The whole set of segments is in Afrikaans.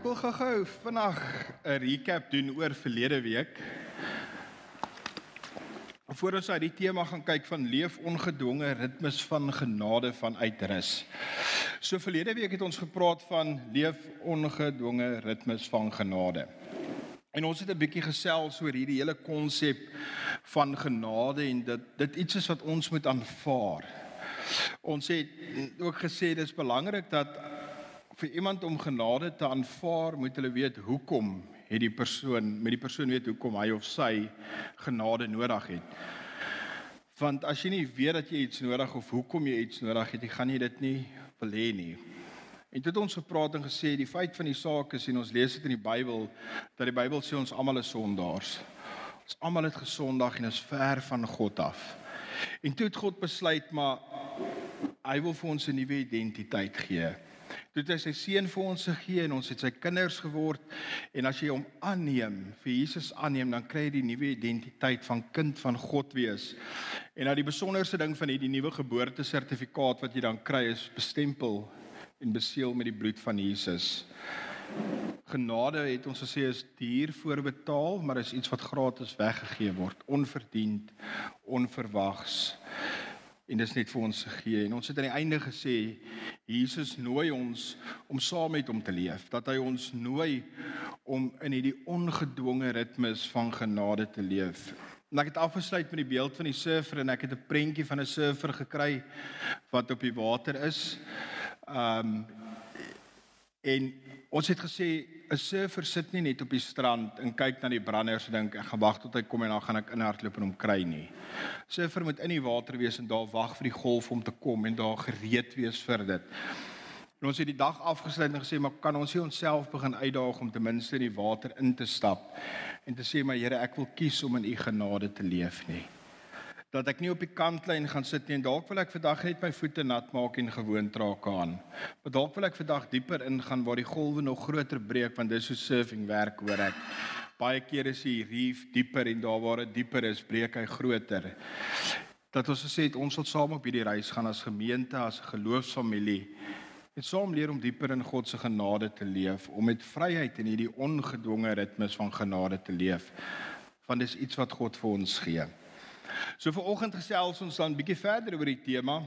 ek wil gou-gou vinnig 'n recap doen oor verlede week. Voor ons uit die tema gaan kyk van leef ongedwonge ritmes van genade van uitrus. So verlede week het ons gepraat van leef ongedwonge ritmes van genade. En ons het 'n bietjie gesels oor hierdie hele konsep van genade en dit dit iets is wat ons moet aanvaar. Ons het ook gesê dis belangrik dat vir iemand om genade te aanvaar, moet hulle weet hoekom het die persoon met die persoon weet hoekom hy of sy genade nodig het. Want as jy nie weet dat jy iets nodig of hoekom jy iets nodig het, jy gaan jy dit nie wil hê nie. En dit het ons gepraat en gesê die feit van die saak is en ons lees dit in die Bybel dat die Bybel sê ons almal is sondaars. Ons almal het gesondag en is ver van God af. En toe het God besluit maar hy wil vir ons 'n nuwe identiteit gee. Toe het hy sy seun vir ons gegee en ons het sy kinders geword en as jy hom aanneem, vir Jesus aanneem, dan kry jy die nuwe identiteit van kind van God wees. En nou die besonderste ding van hierdie nuwe geboortesertifikaat wat jy dan kry is bestempel en beseël met die bloed van Jesus. Genade het ons gesê is duur voorbetaal, maar is iets wat gratis weggegee word, onverdiend, onverwags en dit is net vir ons gegee. En ons het aan die einde gesê Jesus nooi ons om saam met hom te leef dat hy ons nooi om in hierdie ongedwonge ritmes van genade te leef. En ek het afgesluit met die beeld van die surfer en ek het 'n prentjie van 'n surfer gekry wat op die water is. Um en ons het gesê 'n surfer sit nie net op die strand en kyk na die branders en dink ek gaan wag tot hy kom en dan gaan ek inhardloop en hom kry nie surfer moet in die water wees en daar wag vir die golf om te kom en daar gereed wees vir dit. En ons het die dag afgesluit en gesê maar kan ons nie onsself begin uitdaag om ten minste in die water in te stap en te sê maar Here ek wil kies om in u genade te leef nie. Dat ek nie op die kantlyn gaan sit nie en dalk wil ek vandag net my voete nat maak en gewoon traak aan. Maar dalk wil ek vandag dieper ingaan waar die golwe nog groter breek want dis hoe surfing werk hoor ek. Baie kere is die reef dieper en daar waar dit dieper is, breek hy groter. Dat ons gesê het ons sal saam op hierdie reis gaan as gemeente, as 'n geloofsfamilie en saam leer om dieper in God se genade te leef, om met vryheid in hierdie ongedwonge ritmes van genade te leef. Want dis iets wat God vir ons gee. So vir oggend gesels ons dan bietjie verder oor die tema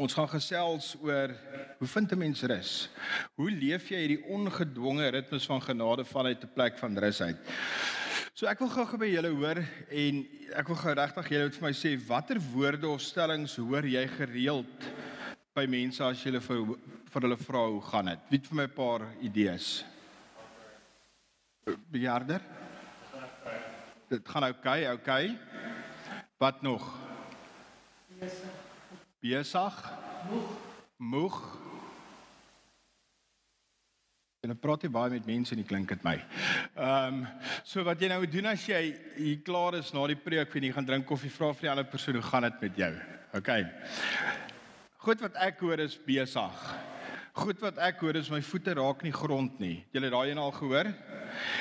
Ons gaan gesels oor hoe vind 'n mens rus? Hoe leef jy hierdie ongedwonge ritmes van genade vanuit 'n plek van rus uit? So ek wil gou-gou by julle hoor en ek wil gou regtig julle moet vir my sê watter woorde of stellings hoor jy gereeld by mense as jy hulle vir vir hulle vra hoe gaan dit? Wie het vir my 'n paar idees? Bejaarder? Dit gaan oukei, okay, oukei. Okay. Wat nog? besig moeg moeg en ek praat baie met mense en dit klink dit my. Ehm um, so wat jy nou doen as jy hier klaar is na die preek en jy gaan drink koffie vra vir die ander persoon hoe gaan dit met jou? OK. Goed wat ek hoor is besig. Goed wat ek hoor is my voete raak nie grond nie. Julle het daai een al gehoor?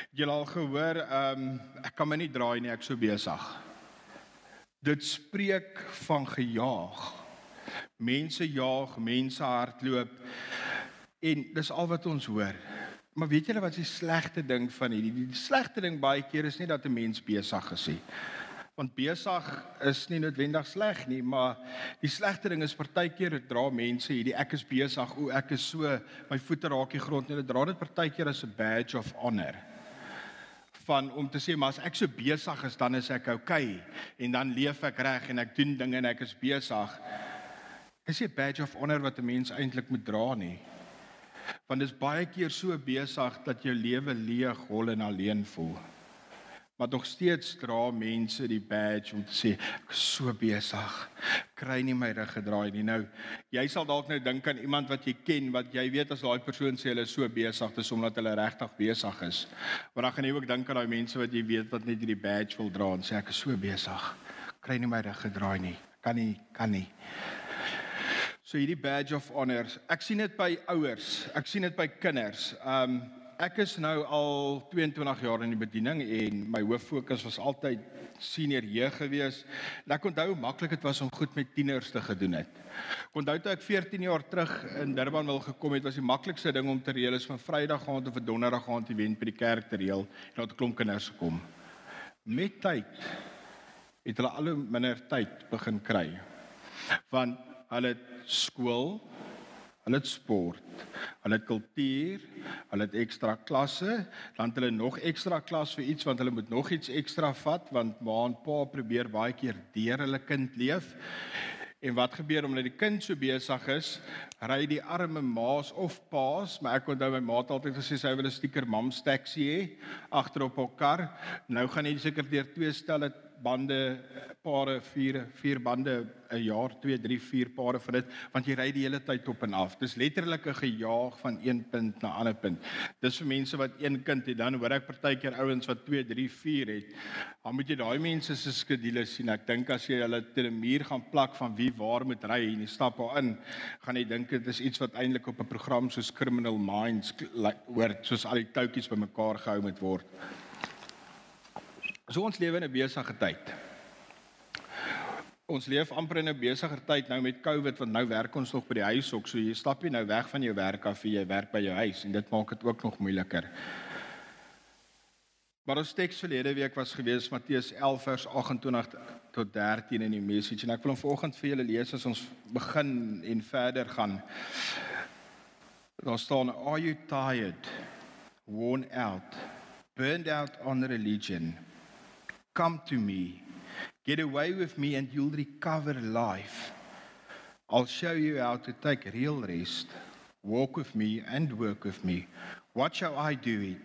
Julle al gehoor ehm um, ek kan my nie draai nie, ek so besig. Dit spreek van gejaag. Mense jaag, mense hardloop en dis al wat ons hoor. Maar weet julle wat is die slegste ding van hierdie? Die slegste ding baie keer is nie dat 'n mens besig is nie. Want besig is nie noodwendig sleg nie, maar die slegste ding is partykeer dra mense hierdie ek is besig, o ek is so, my voete raak die grond nie. Hulle dra dit partykeer as 'n badge of honor van om te sê maar as ek so besig is dan is ek okay en dan leef ek reg en ek doen dinge en ek is besig is nie 'n badge of honor wat 'n mens eintlik moet dra nie. Want dit is baie keer so besig dat jou lewe leeg, hol en alleen voel. Maar nog steeds dra mense die badge om te sê ek is so besig. Kry nie my rug gedraai nie. Nou, jy sal dalk nou dink aan iemand wat jy ken wat jy weet as daai persoon sê hulle is so besig, dis omdat hulle regtig besig is. Maar dan gaan jy ook dink aan daai mense wat jy weet wat net hierdie badge wil dra en sê ek is so besig. Kry nie my rug gedraai nie. Kan nie, kan nie. So hierdie badge of honor. Ek sien dit by ouers. Ek sien dit by kinders. Um Ek is nou al 22 jaar in die bediening en my hoof fokus was altyd senior jeug gewees. En ek onthou hoe maklik dit was om goed met tieners te gedoen het. Ek onthou toe ek 14 jaar terug in Durban wil gekom het, was die maklikste ding om te reël is van Vrydag gaan of Donderdag gaan te wen by die kerk te reël en daar het 'n klomp kinders gekom. Met tyd het hulle al hoe minder tyd begin kry. Want hulle skool, hulle het sport, hulle het kultuur, hulle het ekstra klasse, dan het hulle nog ekstra klas vir iets want hulle moet nog iets ekstra vat want ma en pa probeer baie keer deur hulle kind leef. En wat gebeur omdat die kind so besig is, ry die arme ma's of pa's, maar ek onthou my ma het altyd gesê sy wil 'n stiker mam's taxi hê agterop haar kar. Nou gaan jy seker deur twee stelle bande pare vier vier bande 'n jaar 2 3 4 pare vir dit want jy ry die hele tyd op en af. Dis letterlik 'n gejaag van een punt na 'n ander punt. Dis vir mense wat een kind het, dan hoor ek partykeer ouens wat 2 3 4 het. Dan moet jy daai mense se skedules sien. Ek dink as jy hulle teen 'n muur gaan plak van wie waar moet ry en jy stap daar in, gaan jy dink dit is iets wat eintlik op 'n program soos Criminal Minds hoort, soos al die toutjies bymekaar gehou moet word. So ons lewe in 'n besige tyd. Ons leef amper in 'n besiger tyd nou met COVID want nou werk ons nog by die huis ook. So jy stap jy nou weg van jou werk af en jy werk by jou huis en dit maak dit ook nog moeiliker. Maar ons teks verlede week was gewees Matteus 11 vers 28 tot 13 in die message en ek wil hom vanoggend vir julle lees as ons begin en verder gaan. Daar staan are you tired worn out burned out on religion come to me. Get away with me and you'll recover life. I'll show you how to take real rest. Walk with me and work with me. Watch how I do it?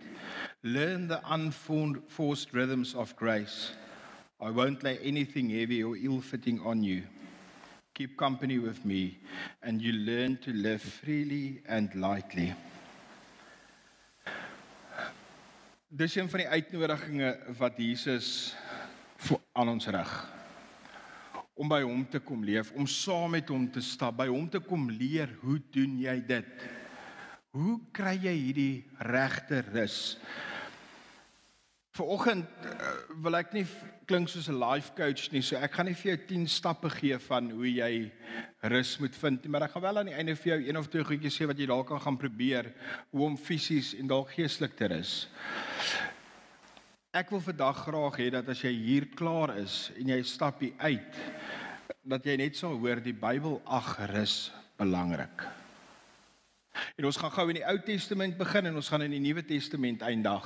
Learn the unforced rhythms of grace. I won't lay anything heavy or ill-fitting on you. Keep company with me and you learn to live freely and lightly Dis een van die uitnodigings wat Jesus aan ons rig. Om by hom te kom leef, om saam met hom te stap, by hom te kom leer, hoe doen jy dit? Hoe kry jy hierdie regte rus? Vanoggend uh, wil ek nie klink soos 'n life coach nie, so ek gaan nie vir jou 10 stappe gee van hoe jy rus moet vind maar ek gaan wel aan die einde vir jou een of twee goedjies sê wat jy dalk kan gaan probeer hoe om fisies en dalk geestelik te rus. Ek wil vandag graag hê dat as jy hier klaar is en jy stap hier uit, dat jy net sal hoor die Bybel ag rus belangrik. En ons gaan gou in die Ou Testament begin en ons gaan in die Nuwe Testament eindig.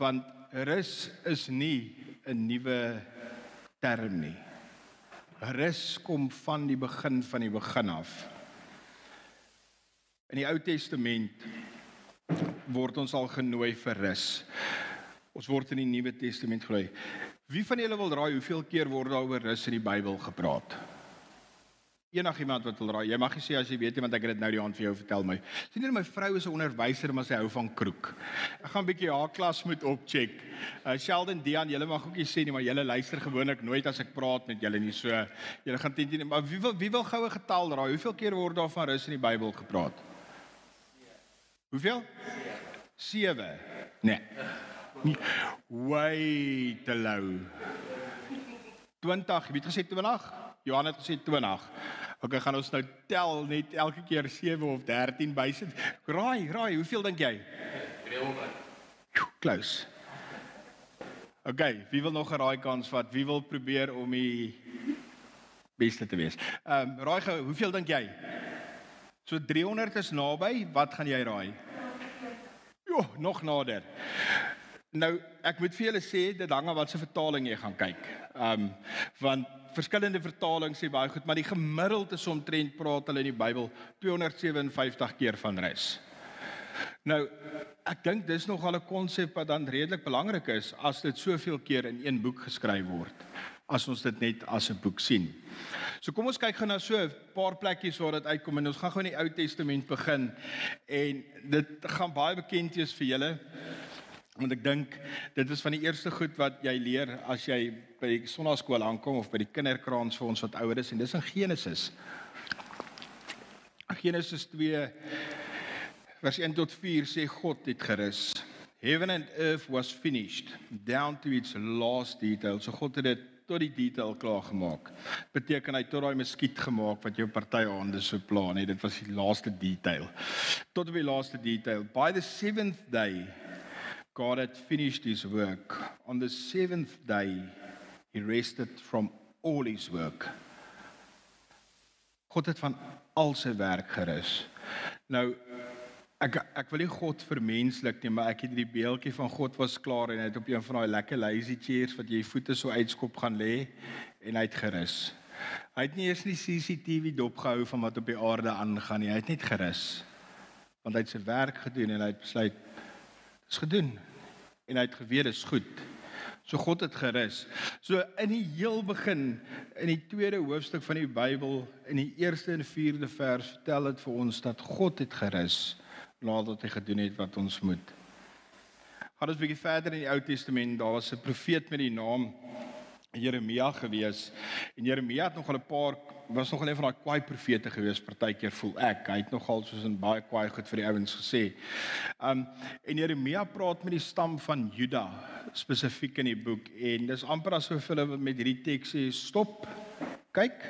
Want rus is nie 'n nuwe term nie. Rus kom van die begin van die begin af. In die Ou Testament word ons al genooi vir rus. Ons word in die Nuwe Testament genooi. Wie van julle wil raai hoeveel keer word daar oor rus in die Bybel gepraat? Enigiemand wat wil raai, jy mag nie sê as jy weet nie want ek het dit nou die hand vir jou vertel my. Sien jy my vrou is 'n onderwyser maar sy hou van kroek. Ek gaan 'n bietjie haar klas moet opcheck. Uh, Sheldon Dian, julle mag ook nie sê nie, maar julle luister gewoonlik nooit as ek praat met julle nie. So julle gaan teen maar wie wil wie wil goue getal raai? Hoeveel keer word daar van rus in die Bybel gepraat? Hoeveel? 7. Nee. Way te low. 20, wie het gesê 20? Johan het gesê 20. OK, gaan ons nou tel net elke keer 7 of 13 bysit. Raai, raai, hoeveel dink jy? 300. Close. OK, wie wil nog 'n raai kans vat? Wie wil probeer om die beste te wees? Ehm um, raai gou, hoeveel dink jy? So 300 is naby, wat gaan jy raai? Jo, nog nader. Nou, ek moet vir julle sê dit hang af wat se vertaling jy gaan kyk. Ehm um, want verskillende vertalings sê baie goed, maar die gemiddelde is omtrent praat hulle in die Bybel 257 keer van rus. Nou, ek dink dis nogal 'n konsep wat dan redelik belangrik is as dit soveel keer in een boek geskryf word as ons dit net as 'n boek sien. So kom ons kyk gou na so 'n paar plekkies waar dit uitkom en ons gaan gou in die Ou Testament begin en dit gaan baie bekend wees vir julle want ek dink dit is van die eerste goed wat jy leer as jy by die sonnaarskool aankom of by die kinderkraans vir ons wat ouer is en dis in Genesis. Genesis 2 vers 1 tot 4 sê God het gerus. Heaven and earth was finished down to its last detail. So God het dit tot die detail klaar gemaak. Beteken hy tot daai muskiet gemaak wat jou party hande so pla, nee, dit was die laaste detail. Tot op die laaste detail. By the seventh day God had finished his work. On the seventh day he rested from all his work. God het van al sy werk gerus. Nou ek ek wil nie God vermenslik nie, maar ek het hierdie beeldjie van God was klaar en hy het op een van daai lekker lazy chairs wat jy voete so uitskop gaan lê en hy het gerus. Hy het nie eers nie CCTV dopgehou van wat op die aarde aangaan nie. Hy het net gerus. Want hy het sy werk gedoen en hy het besluit dis gedoen. En hy het geweet is goed. So God het gerus. So in die heel begin in die tweede hoofstuk van die Bybel in die eerste en vierde vers vertel dit vir ons dat God het gerus nadat hy gedoen het wat ons moet. Gaan ons 'n bietjie verder in die Ou Testament, daar was 'n profeet met die naam Jeremia gewees. En Jeremia het nogal 'n paar was nogal een van daai kwaai profete gewees, partykeer voel ek. Hy het nogal soos 'n baie kwaai goed vir die ouens gesê. Um en Jeremia praat met die stam van Juda spesifiek in die boek en dis amper asof hulle met hierdie teks sê stop. Kyk.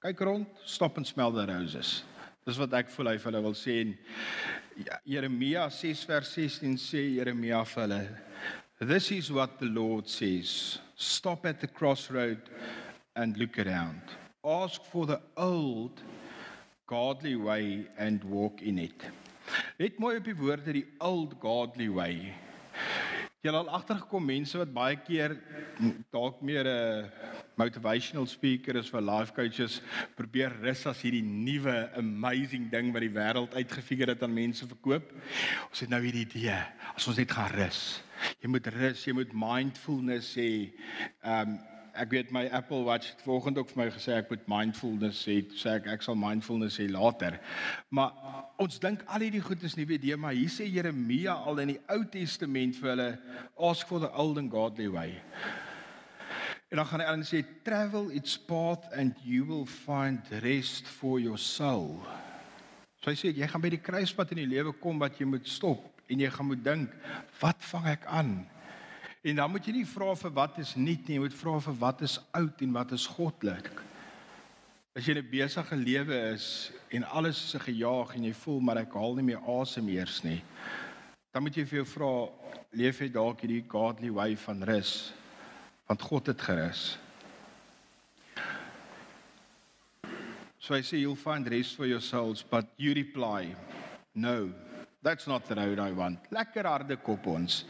Kyk rond, stop and smell the roses. Dis wat ek voel hy vir hulle wil sê en Ja, Jeremia 6 vers 16 sê Jeremia vir hulle This is what the Lord says stop at the crossroad and look around. Ask for the old godly way and walk in it. Let mooi op die woorde die old godly way. Jy het al agtergekom mense wat baie keer dalk meer 'n motivational speaker is vir life coaches probeer rus as hierdie nuwe amazing ding wat die wêreld uitgefigure het aan mense verkoop. Ons het nou hierdie idee, as ons net gaan rus. Jy moet rus, jy moet mindfulness hê. Ehm um, ek weet my Apple Watch het vanoggend ook vir my gesê ek moet mindfulness hê. Sê ek ek sal mindfulness hê later. Maar ons dink al hierdie goed is nuwe idee, maar hier sê Jeremia al in die Ou Testament vir hulle ask for the old and godly way. En dan gaan hy aan sê travel its path and you will find rest for your soul. So hy sê jy gaan by die kruispunt in die lewe kom wat jy moet stop en jy gaan moet dink wat vang ek aan? En dan moet jy nie vra vir wat is nuut nie, jy moet vra vir wat is oud en wat is goddelik. As jy 'n besige lewe is en alles is 'n gejaag en jy voel maar ek haal nie meer asem eers nie, dan moet jy vir jou vra leef jy dalk hierdie godly way van rus? Want God het gerus. So I say you'll find rest for your souls, but you reply, no. That's not the road I want. Lekker harde kop ons.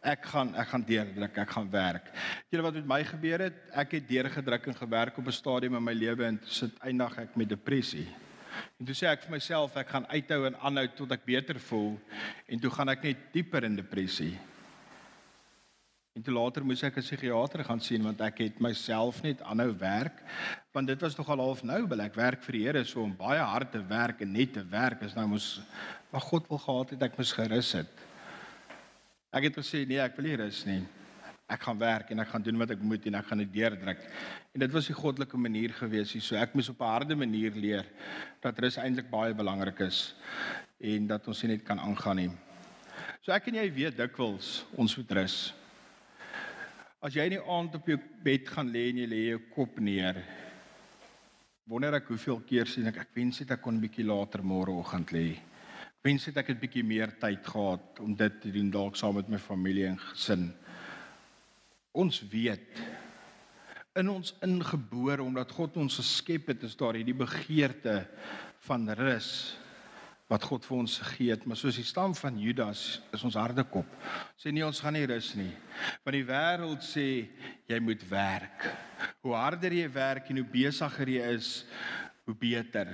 Ek gaan ek gaan deurdruk, ek gaan werk. Julle wat met my gebeur het, ek het deurgedruk en gewerk op 'n stadium in my lewe en sit eindig ek met depressie. En toe sê ek vir myself ek gaan uithou en aanhou tot ek beter voel en toe gaan ek net dieper in depressie. En toe later moes ek 'n psigiater gaan sien want ek het myself net aanhou werk want dit was nogal half nou wil ek werk vir die Here so om baie hard te werk en net te werk is nou mos maar God wil gehad het ek moes gerus het. Ek het gesê nee, ek wil nie rus nie. Ek gaan werk en ek gaan doen wat ek moet en ek gaan dit deurdruk. En dit was die goddelike manier gewees hier so ek moes op 'n harde manier leer dat rus eintlik baie belangrik is en dat ons nie net kan aangaan nie. So ek en jy weet dikwels ons moet rus. As jy in die aand op jou bed gaan lê en jy lê jou kop neer. Wonder ek hoeveel keer sien ek ek wens dit ek kon 'n bietjie later môreoggend lê. Ek wens dit ek het 'n bietjie meer tyd gehad om dit te doen dalk saam met my familie en gesin. Ons weet in ons ingebore omdat God ons geskep het is daar hierdie begeerte van rus wat God vir ons gegee het, maar soos die stam van Judas is ons harde kop. Sê nee, ons gaan nie rus nie. Want die wêreld sê jy moet werk. Hoe harder jy werk en hoe besigger jy is, hoe beter.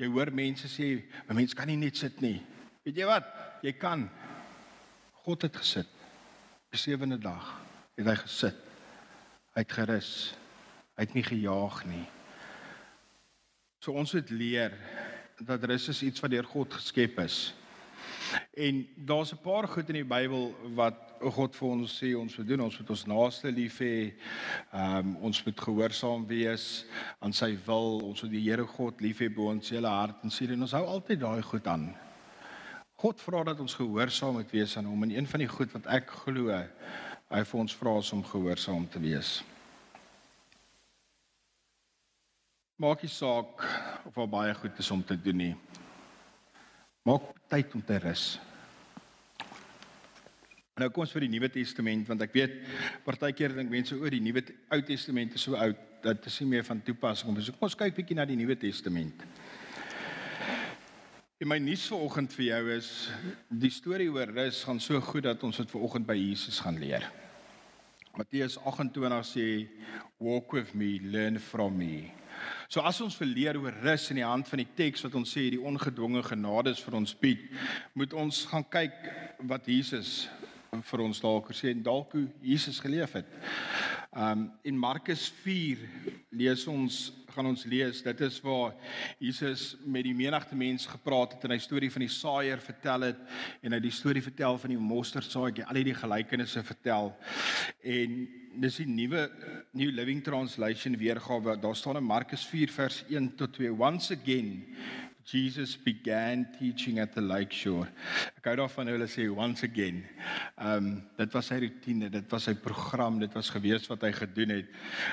Jy hoor mense sê, 'n mens kan nie net sit nie. Weet jy wat? Jy kan. God het gesit. Die sewende dag het hy gesit. Hy het gerus. Hy het nie gejaag nie. So ons moet leer dat rus is iets wat deur God geskep is. En daar's 'n paar goed in die Bybel wat God vir ons sê ons moet doen. Ons moet ons naaste lief hê. Ehm um, ons moet gehoorsaam wees aan sy wil. Ons moet die Here God lief hê bo ons hele hart en siel en ons hou altyd daai goed aan. God vra dat ons gehoorsaam moet wees aan hom en een van die goed wat ek glo hy vir ons vra is om gehoorsaam te wees. Maak nie saak of al baie goed is om te doen nie. Maak tyd om te rus. Nou kom ons vir die Nuwe Testament want ek weet partykeer dink mense oor die Nuwe Ou Testament is so oud dat dit is nie meer van toepassing om so kom ons kyk bietjie na die Nuwe Testament. En my nuus vanoggend vir jou is die storie oor rus gaan so goed dat ons dit vanoggend by Jesus gaan leer. Matteus 28 sê walk with me learn from me. So as ons verleer oor rus in die hand van die teks wat ons sê die ongedwonge genades vir ons bied, moet ons gaan kyk wat Jesus vir ons dalk gesê en dalk hoe Jesus geleef het. Um in Markus 4 lees ons gaan ons lees dit is waar Jesus met die menigte mense gepraat het en hy storie van die saaier vertel het en hy die storie vertel van die mosterdsaadjie al die gelykenisse vertel en dis die nuwe New Living Translation weergawe daar staan in Markus 4 vers 1 tot 2 once again Jesus began teaching at the lake shore. Ek hou daarvan hulle sê once again. Um, dit was sy rotine, dit was sy program, dit was gewees wat hy gedoen het.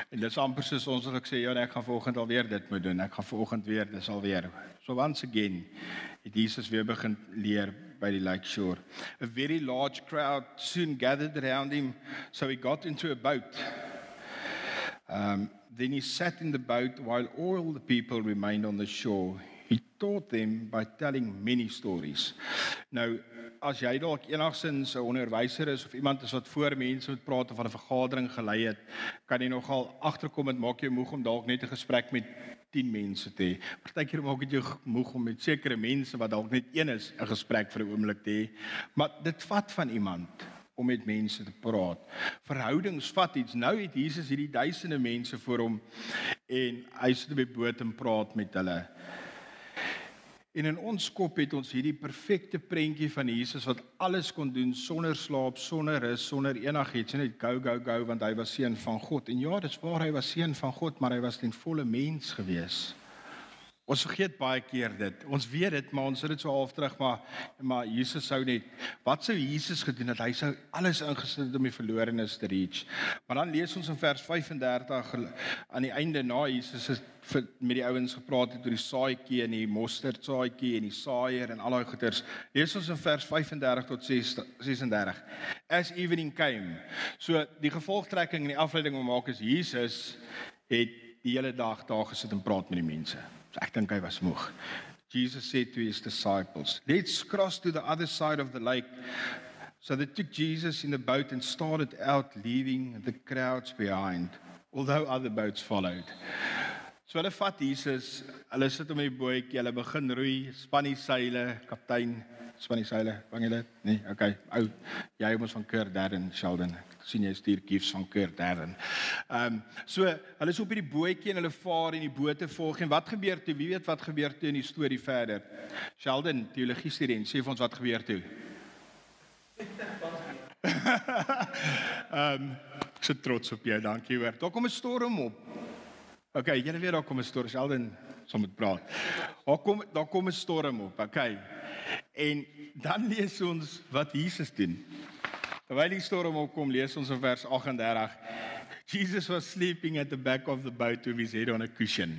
En dit is amper soos ons het gesê ja, nee, ek gaan vanoggend alweer dit moet doen. Ek gaan vanoggend weer, dis alweer. So once again het Jesus weer begin leer by die lake shore. A very large crowd soon gathered around him, so he got into a boat. Um then he sat in the boat while all the people remained on the shore. He taught them by telling many stories. Nou as jy dalk enigsins 'n onderwyser is of iemand is wat voor mense moet praat of 'n vergadering gelei het, kan jy nogal agterkom dit maak jou moeg om dalk net 'n gesprek met 10 mense te hê. Partykeer maak dit jou moeg om met sekere mense wat dalk net een is 'n gesprek vir 'n oomblik te hê. Maar dit vat van iemand om met mense te praat. Verhoudings vat iets. Nou het Jesus hierdie duisende mense voor hom en hy sit op die boot en praat met hulle. En in ons kop het ons hierdie perfekte prentjie van Jesus wat alles kon doen sonder slaap, sonder rus, sonder enigiets, net go go go want hy was seun van God. En ja, dis waar hy was seun van God, maar hy was ten volle mens gewees. Ons vergeet baie keer dit. Ons weet dit, maar ons sit dit so half terug, maar maar Jesus sou net wat sou Jesus gedoen het? Hy sou alles ingesit het om die verlorenes te reach. Maar dan lees ons in vers 35 aan die einde na Jesus het met die ouens gepraat het oor die saaitjie en die mosterdsaadjie en die saaier en al daai goeters. Lees ons in vers 35 tot 36. As evening came. So die gevolgtrekking en die afleiding wat maak is Jesus het die hele dag daar gesit en praat met die mense. So ek dink hy was moeg. Jesus said to his disciples, "Let's cross to the other side of the lake." So they took Jesus in the boat and started out leaving the crowds behind, although other boats followed. So hulle vat Jesus, hulle sit hom in die bootjie, hulle begin roei, span die seile, kaptein span die seile, vang jy dit? Nee, okay. Ou, jy moet van Kurt Darren Sheldon. Ek sien jy stuur gifs van Kurt Darren. Ehm, um, so hulle is op hierdie bootjie en hulle vaar en die bote volg en wat gebeur toe? Wie weet wat gebeur toe in die storie verder? Sheldon, teologie student, sê vir ons wat gebeur toe. Ehm, um, ek is trots op jou. Dankie hoor. Daar kom 'n storm op. Okay, julle weet daar kom 'n storm. Sheldon, som met praat. Daar kom daar kom 'n storm op. Okay. En dan lees ons wat Jesus doen. Terwyl die storm opkom, lees ons in vers 38. Jesus was sleeping at the back of the boat with his head on a cushion.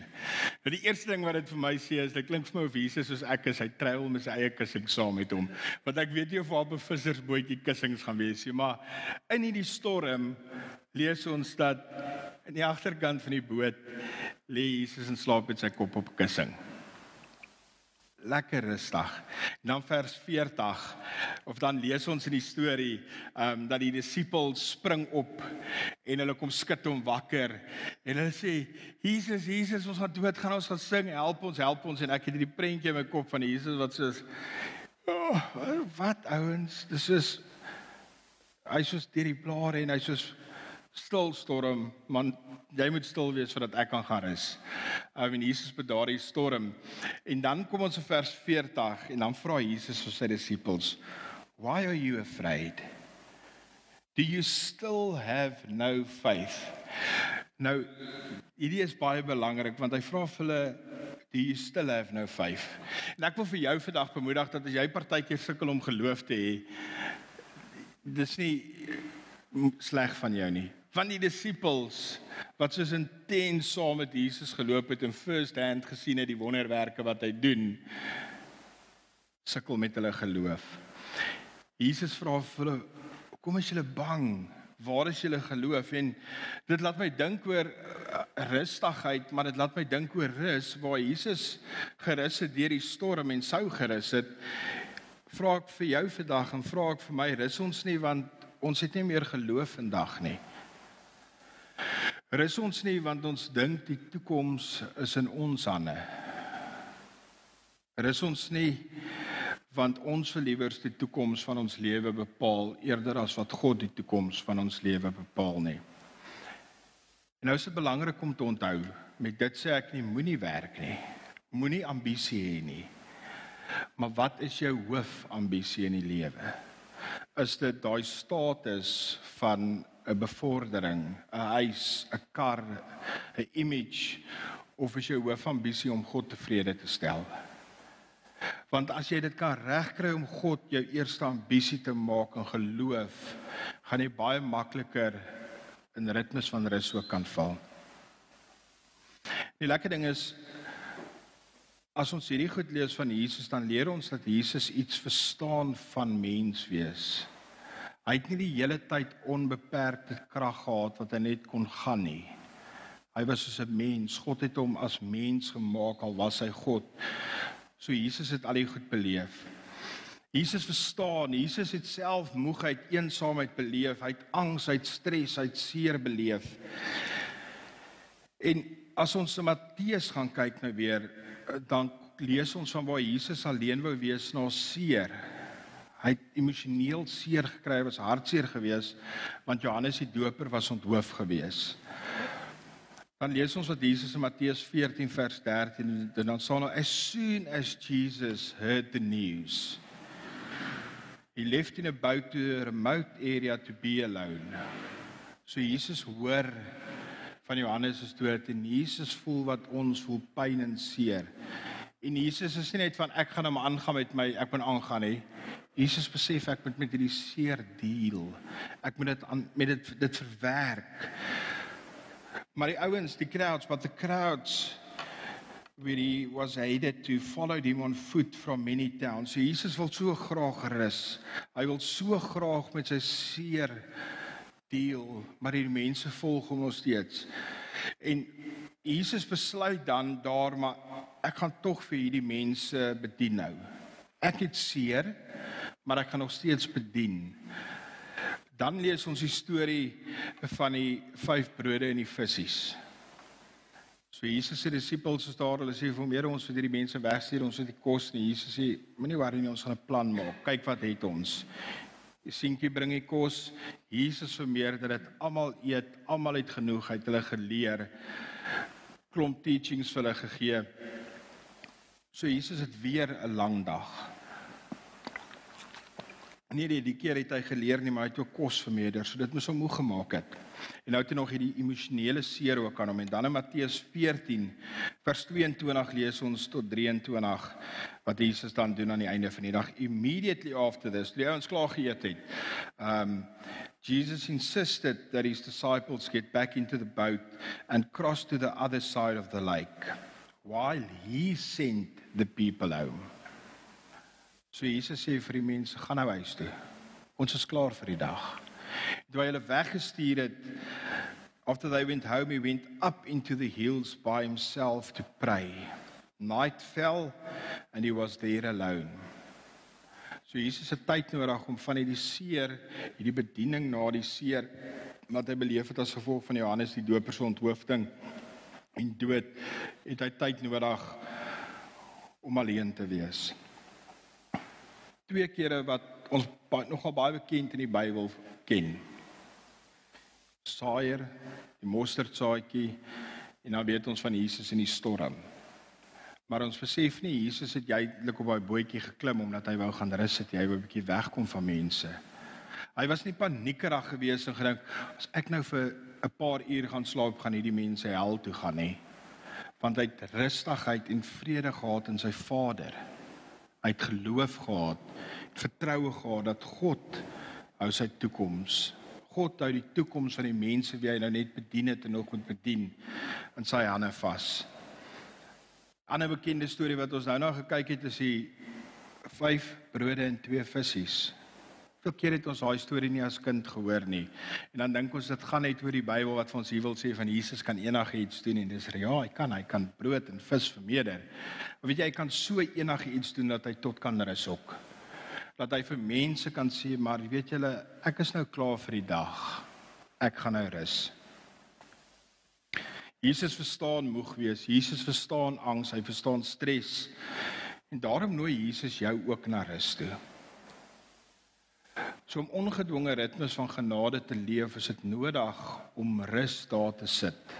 Nou die eerste ding wat dit vir my sê is, dit klink vir my of Jesus soos ek is, hy trail met sy eie kussing saam met hom. Want ek weet nie of daar 'n vissersbootjie kussings gaan wees nie, maar in hierdie storm lees ons dat in die agterkant van die boot lê Jesus en slaap met sy kop op 'n kussing lekker rustig. En dan vers 40 of dan lees ons in die storie ehm um, dat die disippels spring op en hulle kom skud hom wakker. En hulle sê Jesus Jesus ons gaan dood gaan ons gaan sing help ons help ons. En ek het hierdie prentjie in my kop van Jesus wat sê oh, wat ouens. Dis is hy soos deur die blare en hy soos stil storm, man, jy moet stil wees sodat ek kan gaan rus. Uh, en Jesus bedaar die storm. En dan kom ons in vers 40 en dan vra Jesus vir sy disippels, "Why are you afraid? Do you still have no faith?" Nou, hierdie is baie belangrik want hy vra vir hulle Do you still have no faith? En ek wil vir jou vandag bemoedig dat as jy partykeer sukkel om geloof te hê, dis nie sleg van jou nie. Van die disippels wat soos intens saam met Jesus geloop het en first hand gesien het die wonderwerke wat hy doen, sukkel met hulle geloof. Jesus vra vir hulle, "Kom as julle bang, waar is julle geloof?" En dit laat my dink oor uh, rustigheid, maar dit laat my dink oor rus waar Jesus gerus het deur die storm en sou gerus het. Vra ek vir jou vandag en vra ek vir my, rus ons nie want ons het nie meer geloof vandag nie. Rus ons nie want ons dink die toekoms is in ons hande. Rus ons nie want ons wil liewers die toekoms van ons lewe bepaal eerder as wat God die toekoms van ons lewe bepaal nie. En nou is dit belangrik om te onthou, met dit sê ek nie moenie werk nie. Moenie ambisie hê nie. Maar wat is jou hoofambisie in die lewe? Is dit daai status van 'n bevordering, 'n huis, 'n kar, ‘n image of is jou hoofambisie om God tevrede te stel? Want as jy dit kan regkry om God jou eerste ambisie te maak en geloof, gaan jy baie makliker in ritmes van rus ook kan val. Die lekker ding is as ons hierdie goed lees van Jesus, dan leer ons dat Jesus iets verstaan van mens wees. Hy het nie die hele tyd onbeperkte krag gehad wat hy net kon gaan nie. Hy was soos 'n mens. God het hom as mens gemaak al was hy God. So Jesus het al die goed beleef. Jesus verstaan, Jesus het self moegheid, eensaamheid beleef, hy het angs, hy het stres, hy het seer beleef. En as ons na Matteus gaan kyk nou weer, dan lees ons van waar Jesus alleen wou wees na seer. Hy het emosioneel seer gekry, was hartseer geweest want Johannes die Doper was onthoof geweest. Dan lees ons wat Jesus in Matteus 14 vers 13 en dan staan daar as soon as Jesus heard the news he left in a boat to a remote area to be alone. So Jesus hoor van Johannes se storie en Jesus voel wat ons voel pyn en seer. En Jesus is nie net van ek gaan hom aangaan met my ek moet aangaan nie. Jesus besef ek moet met hierdie seer deel. Ek moet dit met dit dit verwerk. Maar die ouens, die crowds, but the crowds where he was aided to follow him on foot from many towns. So Jesus wil so graag rus. Hy wil so graag met sy seer deel, maar die mense volg hom nog steeds. En Jesus besluit dan daar maar ek gaan tog vir hierdie mense bedien nou. Ek het seer, maar ek gaan nog steeds bedien. Dan lees ons die storie van die vyf brode en die visse. So Jesus se disippels is daar, hulle sê vir hom, "Here, ons moet hierdie mense wegstuur, ons het nie kos nie." Jesus sê, "Moenie worry nie, ons gaan 'n plan maak. Kyk wat het ons." Die seentjie bring die kos. Jesus vermeerder dit. Almal eet, almal het genoeg, het hulle geleer. Klomp teachings vir hulle gegee. So Jesus het weer 'n lang dag. Nee, nee, die keer het hy geleer nie, maar hy het ook kos vermeerder, so dit moes hom moeg gemaak het. En nou het hy nog hierdie emosionele seer ook aan hom. En dan in Matteus 14 vers 22 lees ons tot 23 wat Jesus dan doen aan die einde van die dag. Immediately after this, die ouens klaar geëet het. Um Jesus insisted that his disciples get back into the boat and cross to the other side of the lake while he sent the people home. So Jesus sê vir die mense, gaan nou huis toe. Ons is klaar vir die dag. Toe hy hulle weggestuur het, after they went home, he went up into the hills by himself to pray. Night fell and he was there alone. So Jesus het tyd nodig om van hierdie seer, hierdie bediening na die seer wat hy beleef het as gevolg van Johannes die Doper se onthoofding en dood, het hy tyd nodig om alleen te wees twee kere wat ons nogal baie bekend in die Bybel ken. Saaier, die mosterdsaadjie en dan weet ons van Jesus in die storm. Maar ons besef nie Jesus het jydelik op daai bootjie geklim omdat hy wou gaan rus het, hy wou 'n bietjie wegkom van mense. Hy was nie paniekerig gewees en gedink as ek nou vir 'n paar uur gaan slaap, gaan hierdie mense hel toe gaan nie. want hy het rustigheid en vrede gehad in sy Vader. Hy het geloof gehad, vertroue gehad dat God hou sy toekoms. God hou die toekoms van die mense wie hy nou net bedien het en nog moet bedien in sy hande vas. 'n Ander bekende storie wat ons nou na gekyk het is die vyf brode en twee visse. Veel keer het ons daai storie nie as kind gehoor nie. En dan dink ons dit gaan net oor die Bybel wat vir ons hier wil sê van Jesus kan enigiets doen en dis ja, hy kan, hy kan brood en vis vermeerder. Maar weet jy, hy kan so enigiets doen dat hy tot kan rus ook. Dat hy vir mense kan sê, maar weet julle, ek is nou klaar vir die dag. Ek gaan nou rus. Jesus verstaan moeg wees. Jesus verstaan angs, hy verstaan stres. En daarom nooi Jesus jou ook na rus toe. So om ongedwonge ritmes van genade te leef, is dit nodig om rus daar te sit.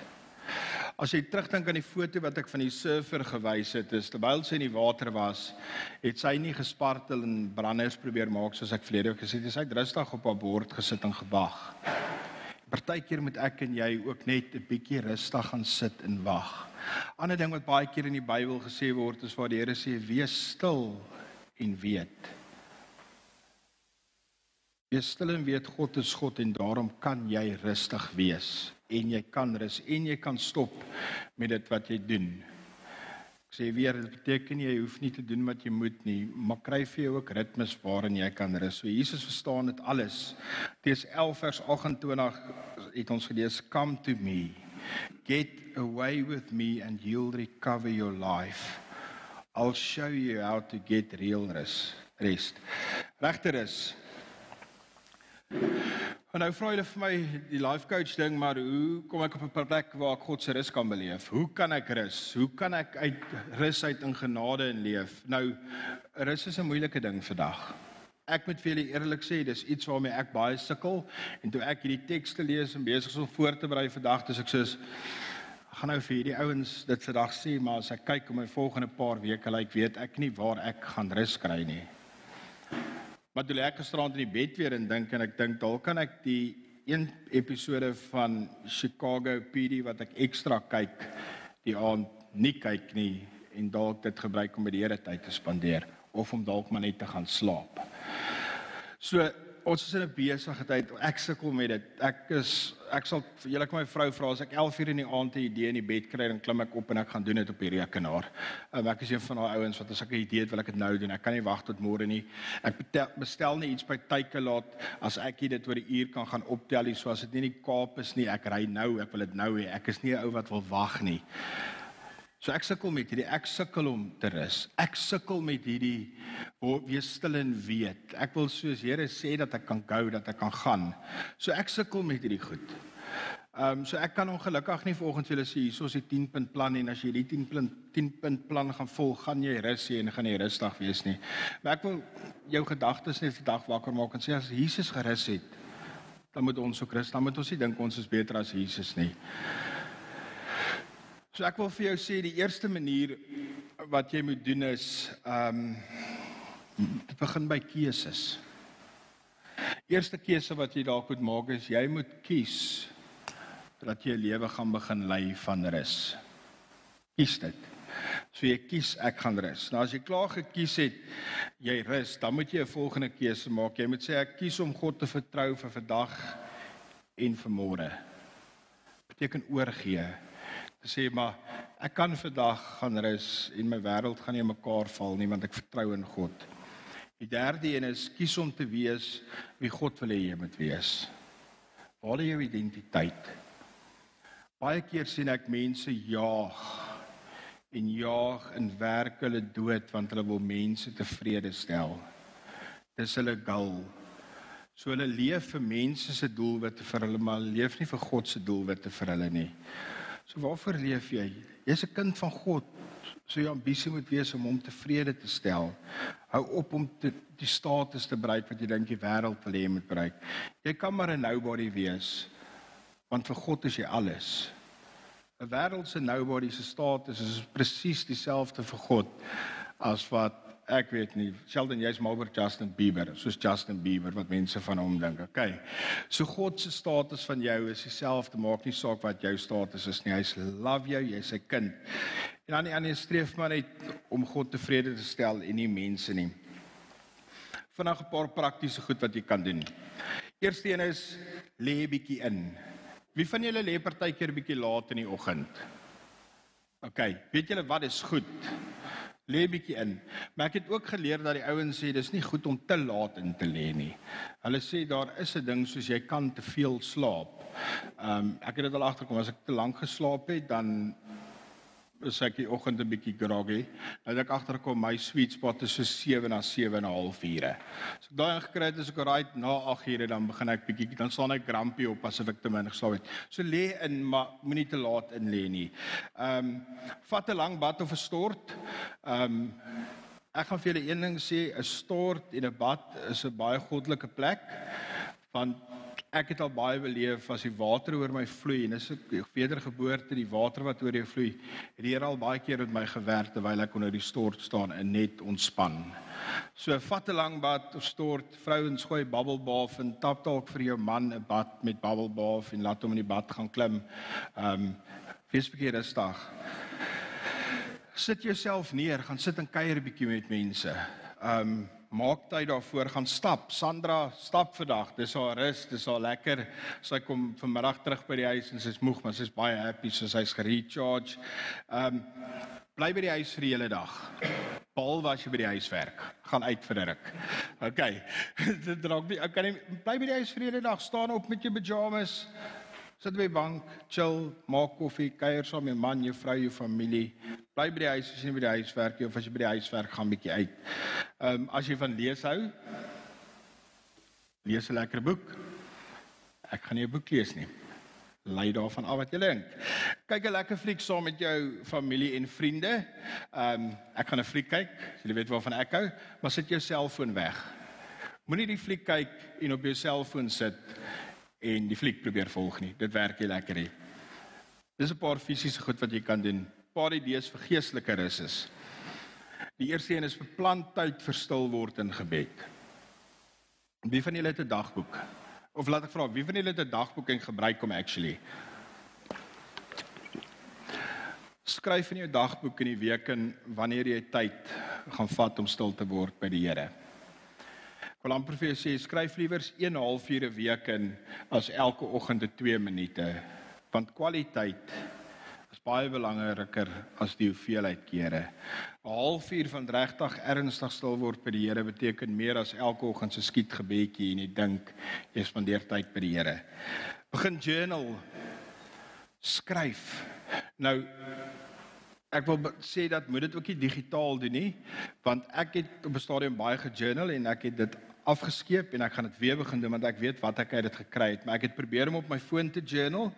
As jy terugdink aan die foto wat ek van die surfer gewys het, is terwyl sy in die water was, het sy nie gespartel en branders probeer maak soos ek vlede ook gesê het, sy het rustig op haar bord gesit en gewag. Partykeer moet ek en jy ook net 'n bietjie rustig gaan sit en wag. Ander ding wat baie keer in die Bybel gesê word is waar die Here sê wees stil en weet. Wees stil en weet God is God en daarom kan jy rustig wees en jy kan rus en jy kan stop met dit wat jy doen. Ek sê weer dit beteken jy hoef nie te doen wat jy moet nie, maar kry vir jou ook ritmes waarin jy kan rus. So Jesus verstaan dit alles. Dis 11 vers 28 het ons gelees come to me. Get away with me and you'll recover your life. I'll show you how to get real rest. Regter is En nou vra hulle vir my die life coach ding, maar hoe kom ek op 'n plek waar ek God se rus kan beleef? Hoe kan ek rus? Hoe kan ek uit rus uit in genade en leef? Nou rus is 'n moeilike ding vandag. Ek moet vir julle eerlik sê, dis iets waarmee ek baie sukkel en toe ek hierdie tekste lees en besig is om voor te berei vir dag, dis ek soos gaan nou vir hierdie ouens dit vandag sê, maar as ek kyk om my volgende paar weke, lyk weet ek nie waar ek gaan rus kry nie. Maar toe ek gisterand in die bed weer en dink en ek dink dalk kan ek die een episode van Chicago PD wat ek ekstra kyk die aand nie kyk nie en dalk dit gebruik om met die Here tyd te spandeer of om dalk maar net te gaan slaap. So ons is in 'n besige tyd. Ek sukkel met dit. Ek is ek sal julle kom my vrou vra as ek 11 uur in die aand 'n idee in die bed kry dan klim ek op en ek gaan doen dit op die rekenaar. Um, ek is een van daai ouens wat as ek 'n idee het wil ek dit nou doen. Ek kan nie wag tot môre nie. Ek bestel nie iets by Takealot as ek dit oor 'n uur kan gaan optel nie. So as dit nie in die Kaap is nie, ek ry nou, ek wil dit nou hê. Ek is nie 'n ou wat wil wag nie. So ek sukkel met hierdie ek sukkel om te rus. Ek sukkel met hierdie wees stil en weet. Ek wil soos Here sê dat ek kan gou dat ek kan gaan. So ek sukkel met hierdie goed. Ehm um, so ek kan ongelukkig nie volgens julle sê hiersoos die 10 punt plan en as jy die 10 punt 10 punt plan gaan volg, gaan jy rus hê en gaan jy rustig wees nie. Maar ek wil jou gedagtes net vandag wakker maak en sê as Jesus gerus het, dan moet ons ook rus. Dan moet ons nie dink ons is beter as Jesus nie. So ek wil vir jou sê die eerste manier wat jy moet doen is ehm um, begin by keuses. Eerste keuse wat jy dalk moet maak is jy moet kies dat jy 'n lewe gaan begin lei van rus. Kies dit. So jy kies ek gaan rus. Nou as jy klaar gekies het jy rus, dan moet jy 'n volgende keuse maak. Jy moet sê ek kies om God te vertrou vir vandag en vir môre. Beteken oorgee sê maar ek kan vandag gaan rus en my wêreld gaan nie mekaar val nie want ek vertrou in God. Die derde een is kies om te wees wie God wil hê jy moet wees. Waar lê jou identiteit? Baie keer sien ek mense jaag en jaag en werk hulle dood want hulle wil mense tevrede stel. Dis hulle goal. So hulle leef vir mense se doelwitte vir hulle maar leef nie vir God se doelwitte vir hulle nie. So waarvoor leef jy? Jy's 'n kind van God. So jou ambisie moet wees om hom tevrede te stel. Hou op om te, die status te bereik wat jy dink die wêreld wil hê jy moet bereik. Jy kan maar 'n nobody wees. Want vir God is jy alles. 'n Wêreldse nobody se status is presies dieselfde vir God as wat ek weet nie. Sheldon, jy's mal oor Justin Bieber, soos Justin Bieber wat mense van hom dink. Okay. So God se status van jou is dieselfde, maak nie saak wat jou status is nie. Hy's love jou, jy's sy kind. En dan die ander streef maar net om God tevrede te stel en nie mense nie. Vanaand 'n paar praktiese goed wat jy kan doen. Eerste een is lê bietjie in. Wie van julle lê partykeer bietjie laat in die oggend? OK, weet julle wat is goed? Lê bietjie in. Maar ek het ook geleer dat die ouens sê dis nie goed om te laat in te lê nie. Hulle sê daar is 'n ding soos jy kan te veel slaap. Ehm um, ek het dit al agterkom as ek te lank geslaap het dan is ek die oggend 'n bietjie groggy. Dat ek agterkom my sweet spot is so 7 na 7 en 'n half ure. So daai ingekry het as ek right na 8 ure dan begin ek bietjie dan staan ek grumpy op asof ek te min geslaap het. So lê in maar moenie te laat in lê nie. Ehm um, vat 'n lang bad of 'n stort. Ehm um, ek gaan vir julle een ding sê, 'n stort en 'n bad is 'n baie goddelike plek want ek het al baie beleef as die water oor my vloei en dis ek wedergeboorte die water wat oor jou vloei het hier al baie keer met my gewerk terwyl ek onder die stort staan en net ontspan. So vat 'n lang bad of stort, vrouens gooi bubble bath en tap dalk vir jou man 'n bad met bubble bath en laat hom in die bad gaan klim. Ehm um, wees bietjie rustig. Sit jouself neer, gaan sit en kuier 'n bietjie met mense. Ehm um, maak tyd daarvoor gaan stap. Sandra stap vandag. Dis haar rus, dis haar lekker. Sy kom vanmiddag terug by die huis en sy's moeg, maar sy's baie happy so sy's gerecharge. Ehm um, bly by die huis vir die hele dag. Behalwe as jy by die huis werk, gaan uit vir 'n ruk. OK. Dit draak nie. Ek kan nie bly by die huis vir die hele dag. Staan op met jou pyjamas. Sit by bank, chill, maak koffie, kuier saam met jou man, jou vrou, jou familie. Bly by die huis as jy nie by die huis werk nie of as jy by die huis werk, gaan bietjie uit. Ehm um, as jy van lees hou, lees 'n lekker boek. Ek gaan nie 'n boek lees nie. Lei daarvan af wat jy dink. Kyk 'n lekker fliek saam met jou familie en vriende. Ehm um, ek gaan 'n fliek kyk. Jy weet waarvan ek hou, maar sit jou selfoon weg. Moenie die fliek kyk en op jou selfoon sit en die fliek probeer volg nie. Dit werk nie lekker nie. Dis 'n paar fisiese goed wat jy kan doen. Paar idees vir geestelike rus is. Die eerste een is beplan tyd vir stil word in gebed. Wie van julle het 'n dagboek? Of laat ek vra, wie van julle het 'n dagboek en gebruik hom actually? Skryf in jou dagboek in die week en wanneer jy tyd gaan vat om stil te word by die Here. Wil amper vir jou sê skryf liewer 1 halfuur 'n week in as elke oggend 2 minute, want kwaliteit is baie belangriker as die hoeveelheid kere. 'n Halfuur van regtig ernstig stil word by die Here beteken meer as elke oggend se skietgebedjie en jy dink jy spandeer tyd by die Here. Begin journal. Skryf. Nou ek wil sê dat moet dit ook nie digitaal doen nie, want ek het op 'n stadium baie gejournal en ek het dit afgeskeep en ek gaan dit weer begin doen want ek weet wat ek uit dit gekry het, maar ek het probeer om op my foon te journal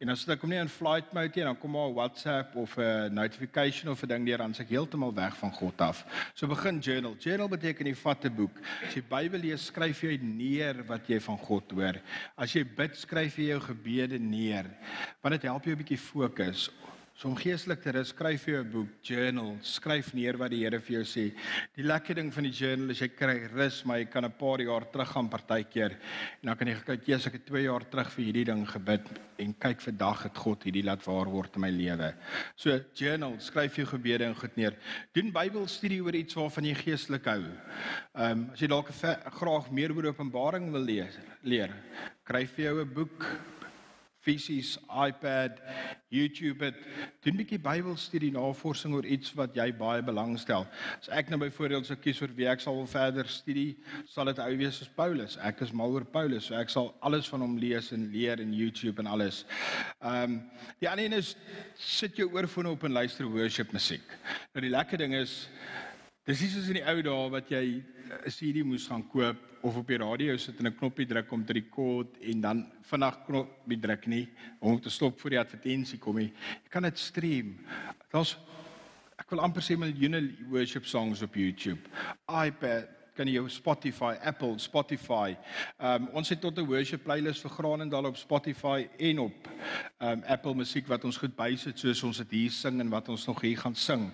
en dan sit ek hom nie in flight mode nie en dan kom maar WhatsApp of 'n notification of 'n ding deur dan se ek heeltemal weg van God af. So begin journal. Journal beteken jy vat 'n boek. As jy Bybel lees, skryf jy neer wat jy van God hoor. As jy bid, skryf jy jou gebede neer. Want dit help jou 'n bietjie fokus. So om geestelik te rus, skryf jy 'n boek, journal, skryf neer wat die Here vir jou sê. Die lekker ding van die journal is jy kry rus, maar jy kan 'n paar jaar terug gaan partykeer en dan kan jy kyk, "Jesus, ek het 2 jaar terug vir hierdie ding gebid en kyk vandag het God hierdie laat waar word in my lewe." So journal, skryf jou gebede en goed neer. Doen Bybelstudie oor iets waarvan jy geestelik hou. Ehm um, as jy dalk graag meer oor Openbaring wil lees, leer, kry vir jou 'n boek fisies iPad, YouTube het doen 'n bietjie Bybelstudie navorsing oor iets wat jy baie belangstel. As ek nou byvoorbeeld sou kies vir wie ek sal verder studie, sal dit ou wees as Paulus. Ek is mal oor Paulus, so ek sal alles van hom lees en leer in YouTube en alles. Ehm um, die ander een is sit jou oorfone op en luister worship musiek. Nou die lekker ding is dis nie soos in die ou dae wat jy 'n CD moes gaan koop of op die radio sit en 'n knoppie druk om te rekord en dan vinnig knoppie druk nie om te stop voor die advertensie kom nie. Jy kan dit stream. Daar's ek wil amper sê miljoene worship songs op YouTube. iPad kan jy Spotify, Apple, Spotify. Ehm um, ons het tot 'n worship playlist vir Granendal op Spotify en op um Apple musiek wat ons goed bysit soos ons dit hier sing en wat ons nog hier gaan sing.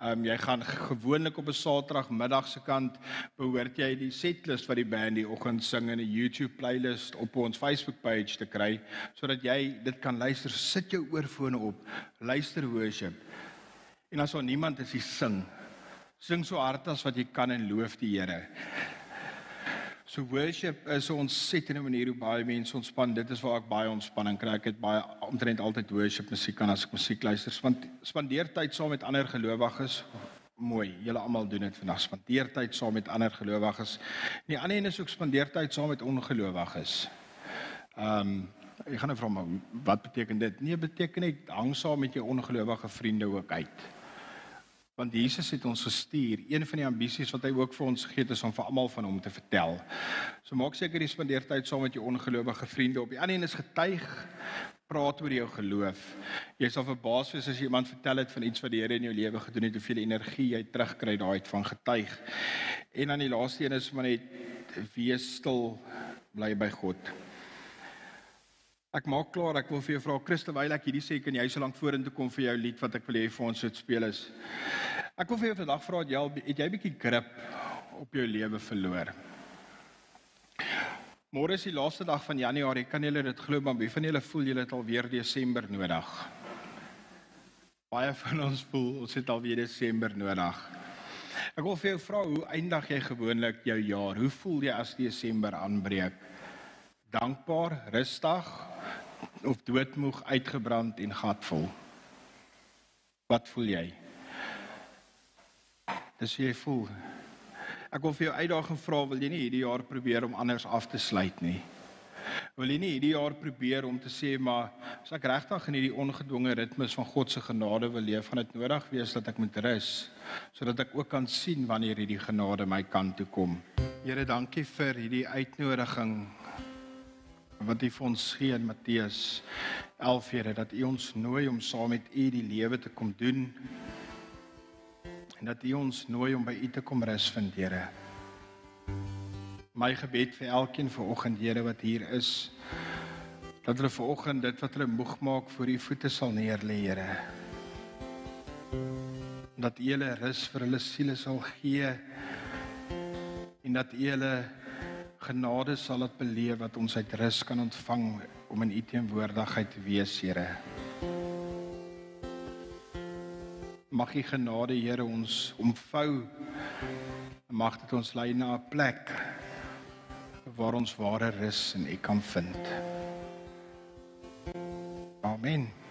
Um jy gaan gewoonlik op 'n Saterdagmiddag se kant behoort jy die setlist wat die band die oggend sing in 'n YouTube playlist op ons Facebook page te kry sodat jy dit kan luister. Sit jou oorfone op, luister worship. En as daar niemand is, sing. Sing so hard as wat jy kan en loof die Here. So worship is 'n ontsettende manier hoe baie mense ontspan. Dit is waar ek baie ontspanning kry. Ek het baie omtrent altyd worship musiek aan as ek musiek luister. Want spandeer tyd saam met ander gelowiges. Mooi. Julle almal doen dit vandag. Spandeer tyd saam met ander gelowiges. Die ander een is ook spandeer tyd saam met ongelowiges. Ehm um, ek gaan nou vra maar wat beteken dit? Nee, beteken net hang saam met jou ongelowige vriende ook uit want Jesus het ons gestuur. Een van die ambisies wat hy ook vir ons gegee het is om vir almal van hom te vertel. So maak seker jy spandeer tyd saam met jou ongelowige vriende op. Die ander een is getuig, praat oor jou geloof. Jy sal verbaas wees as iemand vertel het van iets wat die Here in jou lewe gedoen het, hoeveel energie jy terugkry daai uit van getuig. En dan die laaste een is maar net wees stil, bly by God. Ek maak klaar, ek wil vir jou vra Christel, terwyl ek hierdie sê kan jy so lank vorentoe kom vir jou lied wat ek wil hê vir ons moet speel is. Ek wil vir jou vandag vra het jy het jy bietjie grip op jou lewe verloor? Môre is die laaste dag van Januarie, kan julle dit glo maar wie van julle voel julle het alweer Desember nodig? Baie van ons voel ons het alweer Desember nodig. Ek wil vir jou vra hoe eindig jy gewoonlik jou jaar? Hoe voel jy as Desember aanbreek? Dankbaar, rustig, of doodmoeg, uitgebrand en gatvol? Wat voel jy? Dis hoe jy voel. Ek wil vir jou uitdaging vra, wil jy nie hierdie jaar probeer om anders af te sluit nie? Wil jy nie hierdie jaar probeer om te sê maar as ek regtig in hierdie ongedwonge ritmes van God se genade wil leef, gaan dit nodig wees dat ek moet rus sodat ek ook kan sien wanneer hierdie genade my kant toe kom. Here, dankie vir hierdie uitnodiging wat U vir ons gee in Matteus 11 Here dat U ons nooi om saam met U die lewe te kom doen en dat U ons nooi om by U te kom rus vind Here. My gebed vir elkeen vanoggend Here wat hier is dat hulle vanoggend dit wat hulle moeg maak voor U voete sal neerlê Here. Dat U hulle rus vir hulle siele sal gee en dat U hulle genade sal dit beleef wat ons uit rus kan ontvang om in u teenwoordigheid te wees, Here. Mag u genade, Here, ons omvou. Mag dit ons lei na 'n plek waar ons ware rus in u kan vind. Amen.